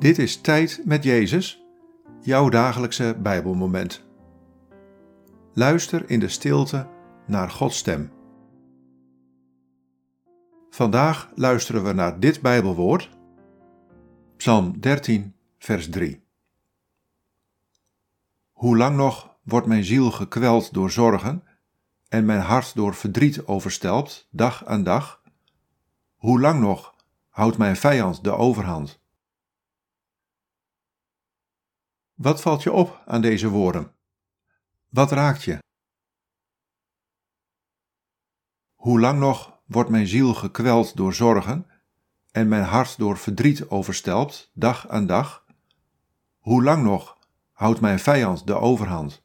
Dit is Tijd met Jezus, jouw dagelijkse Bijbelmoment. Luister in de stilte naar Gods stem. Vandaag luisteren we naar dit Bijbelwoord, Psalm 13, vers 3. Hoe lang nog wordt mijn ziel gekweld door zorgen en mijn hart door verdriet overstelpt, dag aan dag? Hoe lang nog houdt mijn vijand de overhand? Wat valt je op aan deze woorden? Wat raakt je? Hoe lang nog wordt mijn ziel gekweld door zorgen en mijn hart door verdriet overstelpt, dag aan dag? Hoe lang nog houdt mijn vijand de overhand?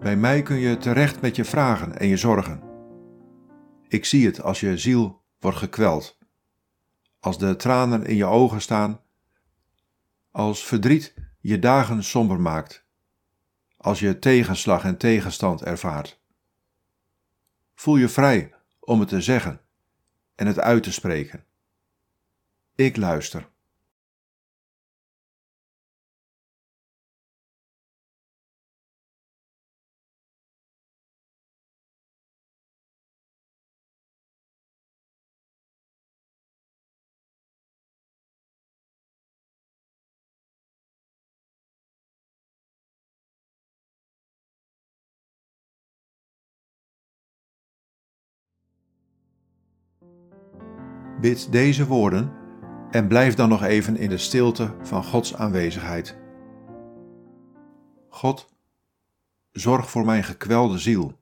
Bij mij kun je terecht met je vragen en je zorgen. Ik zie het als je ziel wordt gekweld, als de tranen in je ogen staan, als verdriet je dagen somber maakt, als je tegenslag en tegenstand ervaart. Voel je vrij om het te zeggen en het uit te spreken. Ik luister. Bid deze woorden en blijf dan nog even in de stilte van Gods aanwezigheid. God, zorg voor mijn gekwelde ziel.